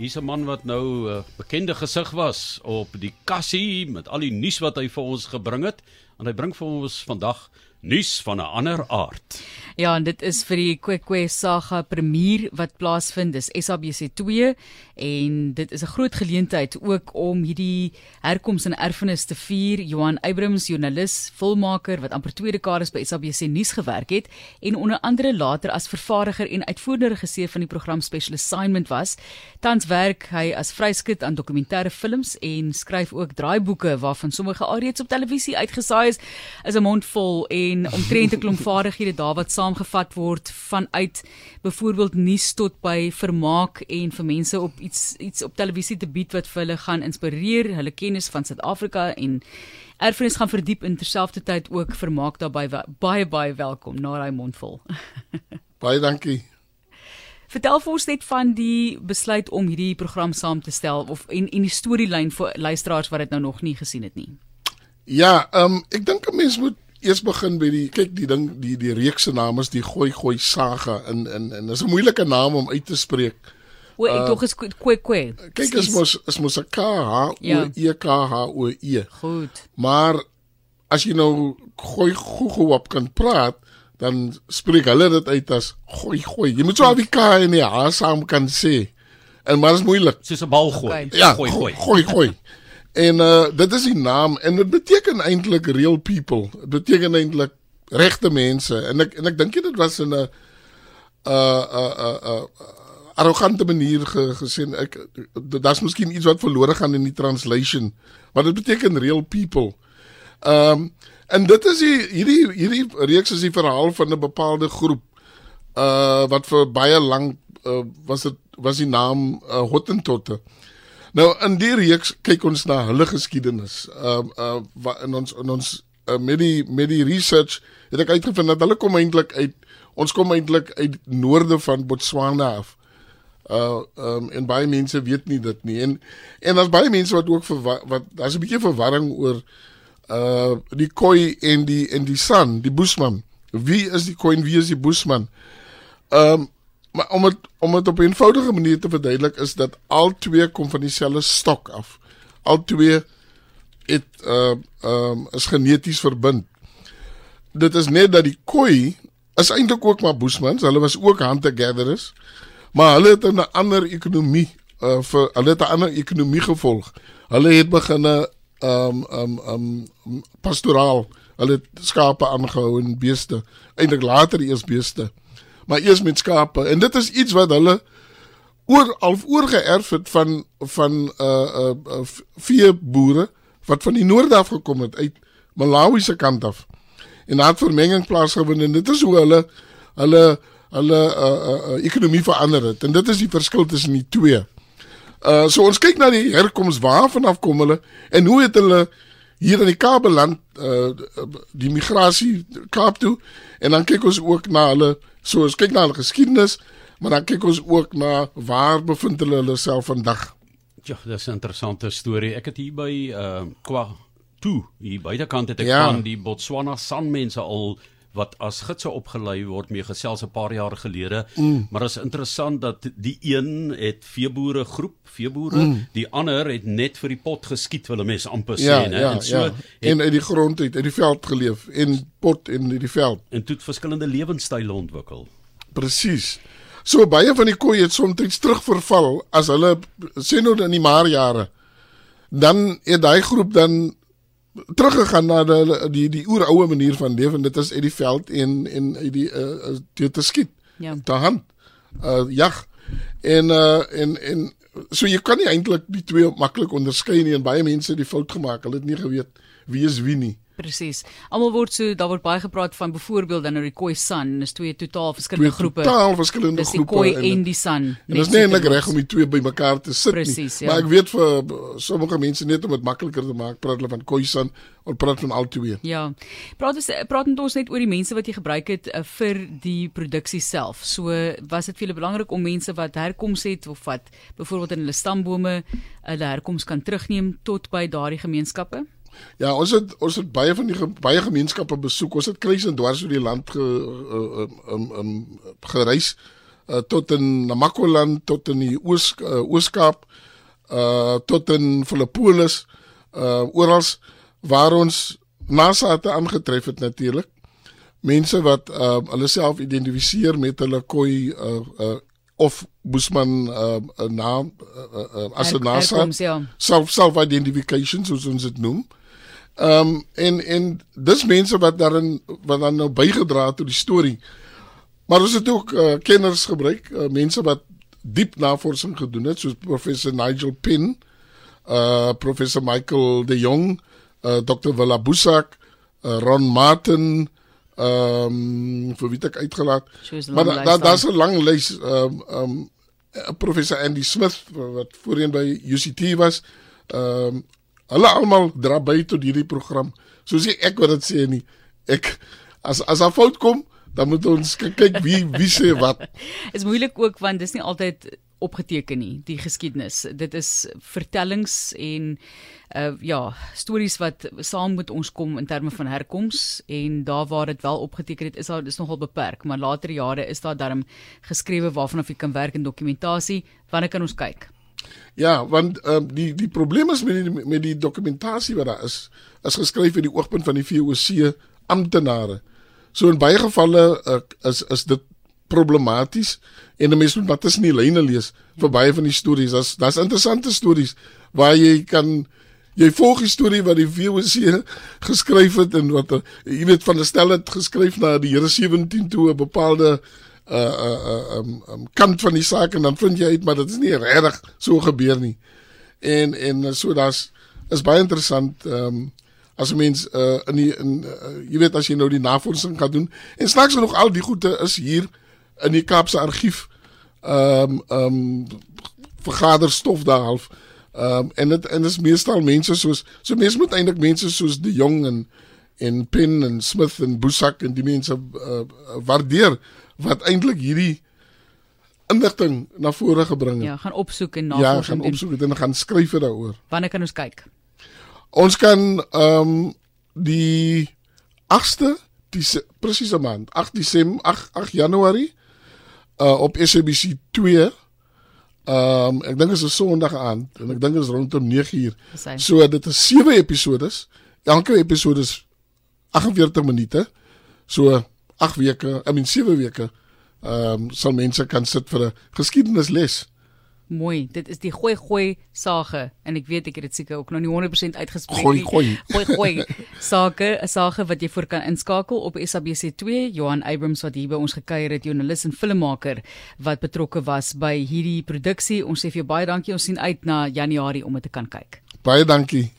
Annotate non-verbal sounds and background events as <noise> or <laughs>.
Hier's 'n man wat nou 'n uh, bekende gesig was op die kassie met al die nuus wat hy vir ons gebring het en hy bring vir ons vandag nuus van 'n ander aard. Ja, en dit is vir die Kwekwe Saga premier wat plaasvind. Dis SABC2 en dit is 'n groot geleentheid ook om hierdie herkoms en erfenis te vier. Johan Eybrims, joernalis, filmmaker wat amper twee dekades by SABC nuus gewerk het en onder andere later as vervaardiger en uitvoerende regisseur van die program Special Assignment was. Tans werk hy as vryskut aan dokumentêre films en skryf ook draaiboeke waarvan sommige alreeds op televisie uitgesaai is. Is 'n mond vol en omtrent 'n klomp <laughs> vaardighede daar wat saamgevat word vanuit byvoorbeeld nuus tot by vermaak en vir mense op iets iets op televisie te bied wat vir hulle gaan inspireer, hulle kennis van Suid-Afrika en erfenis gaan verdiep in terselfdertyd ook vermaak daarbey baie baie welkom na daai mondvol. <laughs> baie dankie. Vertel vir ons net van die besluit om hierdie program saam te stel of en en die storielyn vir luisteraars wat dit nou nog nie gesien het nie. Ja, ehm um, ek dink 'n mens moet eers begin by die kyk die ding die die reeks se naam is die gooi gooi saga in in en dis 'n moeilike naam om uit te spreek. O, ek uh, tog is kwe kwe. Kyk is mos is mos 'n K H O E K H O E. Goed. Maar as jy nou gooi gooi op kan praat, dan spreek hulle dit uit as gooi gooi. Jy moet so al die K en die H saam kan sê. En maar is moeilik. Soos 'n bal gooi. Okay. Ja, gooi gooi. Gooi gooi. En uh dit is die naam en dit beteken eintlik real people. Dit beteken eintlik regte mense en ek en ek dink dit was in 'n uh uh uh uh arrogante manier ge, gesien ek daar's miskien iets wat verlore gaan in die translation maar dit beteken real people. Um en dit is die hierdie hierdie reeks is die verhaal van 'n bepaalde groep uh wat vir baie lank uh, was dit was die naam uh, Hottentotte. Nou in die reeks kyk ons na hulle geskiedenis. Ehm uh, uh, in ons in ons uh, met die met die research het ek uitgevind dat hulle kom eintlik uit ons kom eintlik uit noorde van Botswana af. Uh ehm um, en baie mense weet nie dit nie. En en daar's baie mense wat ook vir wat daar's 'n bietjie verwarring oor uh die koi en die en die san, die bushman. Wie is die koi en wie is die bushman? Ehm um, maar om het, om dit op 'n eenvoudige manier te verduidelik is dat al twee kom van dieselfde stok af. Al twee het uh um is geneties verbind. Dit is net dat die koi is eintlik ook maar bushmans, hulle was ook hunter gatherers, maar hulle het 'n ander ekonomie uh vir hulle het 'n ander ekonomie gevolg. Hulle het begin um um um pastoraal, hulle skape aangehou en beeste, eintlik later eers beeste maar eers met skape en dit is iets wat hulle oor oorgeerf het van van uh uh, uh vier boere wat van die noorde af gekom het uit Malawi se kant af. En het vermenging plaasgevind en dit is hoe hulle hulle hulle uh, uh, uh ekonomie verander het en dit is die verskil tussen die twee. Uh so ons kyk na die herkoms waarvan af kom hulle en hoe het hulle hier in die Kaapland uh die migrasie Kaap toe en dan kyk ons ook na hulle So ons kyk na hulle geskiedenis, maar dan kyk ons ook na waar bevind hulle hulle self vandag. Ja, dis 'n interessante storie. Ek het hier by uh Kwa toe, hier buitekant het ek ja. van die Botswana Sanmense al wat as gidse opgelei word mee gesels 'n paar jaar gelede. Mm. Maar is interessant dat die een het veeboere groep, veeboere, mm. die ander het net vir die pot geskiet, wil mense amper sê, ja, né? Ja, en so ja. het, en uit die grond uit, uit die veld geleef en pot in die veld en toe het verskillende lewenstyle ontwikkel. Presies. So baie van die koeie het soms terugverval as hulle sê nou in die maar jare. Dan het daai groep dan teruggegaan na die die, die oeroue manier van lewe en dit is uit die veld en en uit die uh, te skiet. Ja. Te hand. Uh jag. En uh en en so jy kan nie eintlik die twee maklik onderskei nie en baie mense het die fout gemaak. Hulle het nie geweet wie is wie nie. Presies. Almal word so daar word baie gepraat van byvoorbeeld dan nou die Khoi San, dis twee totaal verskillende twee groepe. Totaal verskillende groepe. Dis die Khoi en die San. En dit is nie eintlik reg om die twee bymekaar te sit Precies, nie. Ja. Maar ek weet vir sommige mense net om dit makliker te maak, praat hulle van Khoi San of praat van al twee. Ja. Praat ons praat ons net oor die mense wat jy gebruik het uh, vir die produksie self. So was dit vir julle belangrik om mense wat herkoms het of wat byvoorbeeld in hulle stambome hulle herkoms kan terugneem tot by daardie gemeenskappe? Ja, ons het ons het baie van die baie gemeenskappe besoek. Ons het kruis en dwars oor die land ge um um, um gereis uh, tot in Namakoland, tot in die Oos uh, Ooskaap, uh tot in Filippolis, uh oral waar ons nasate aangetref het natuurlik. Mense wat uh hulle self identifiseer met hulle koi uh uh of Busman uh, uh naam uh, uh, as 'n NASA ja. self self identification soos ons dit noem. Ehm um, en en dis mense wat daarin wat dan nou bygedra het tot die storie. Maar ons het ook uh, kenners gebruik, uh, mense wat diep navorsing gedoen het soos professor Nigel Pin, uh professor Michael De Jong, uh Dr. Willa Busak, uh, Ron Martin, ehm um, vir wie ek uitgelaat. Maar daar's da, da 'n lang lys ehm um, um, professor Andy Smith wat voorheen by UCT was. Ehm um, hulle almal dra by tot hierdie program. Soos ek wat dit sê nie. Ek as as 'n fout kom, dan moet ons kyk wie wie sê wat. <laughs> is moeilik ook want dis nie altyd opgeteken nie die geskiedenis. Dit is vertellings en uh ja, stories wat saam met ons kom in terme van herkoms en daar waar dit wel opgeteken het, is daar dis nogal beperk, maar later jare is daar darm geskrewe waarvan of jy kan werk in dokumentasie. Wanneer kan ons kyk? Ja, want ehm uh, die die probleem is met die met die dokumentasie wat daar is, is geskryf uit die oogpunt van die VOC amptenare. So in baie gevalle uh, is is dit problematies en 'n mens moet maar tussen die lyne lees vir baie van die stories. Daar's daar's interessante stories waar jy kan jy volg die storie wat die VOC <laughs> geskryf het en wat jy weet van 'n stel het geskryf na die Here 17 toe 'n bepaalde uh uh um, um kant van die saak en dan vind jy uit maar dit is nie regtig so gebeur nie. En en so daar's is baie interessant um as 'n mens uh in die in uh, jy weet as jy nou die navorsing gaan doen en snaaks nog al die goede is hier in die Kaapse argief ehm um, ehm um, vergaderstof daar half ehm um, en dit en dit is meestal mense soos so mense moet eintlik mense soos die jong en en Pin en Smith en Busak en die mense uh, waardeer wat eintlik hierdie inligting na vore gebring het. Ja, gaan opsoek en navorsing ja, gaan opsoek en gaan skryf daaroor. Wanneer kan ons kyk? Ons kan ehm um, die 8ste die presiese maand 8 Desember 8 8 Januarie uh op SABC 2 Ehm um, ek dink dit is 'n Sondag aand en ek dink dit is rondom 9uur. So dit is 7 episodes. Elke episode is 48 minute. So 8 weke, I mean 7 weke. Ehm um, sal mense kan sit vir 'n geskiedenisles. Mooi. Dit is die gooi gooi sage en ek weet ek het dit seker ook nog nie 100% uitgespreek nie. Gooi gooi. Gooi <laughs> gooi sage, 'n sage wat jy voor kan inskakel op SABC2. Johan Abrams wat hier by ons gekuier het, joernalis en filmmaker wat betrokke was by hierdie produksie. Ons sê vir jou baie dankie. Ons sien uit na Januarie om dit te kan kyk. Baie dankie.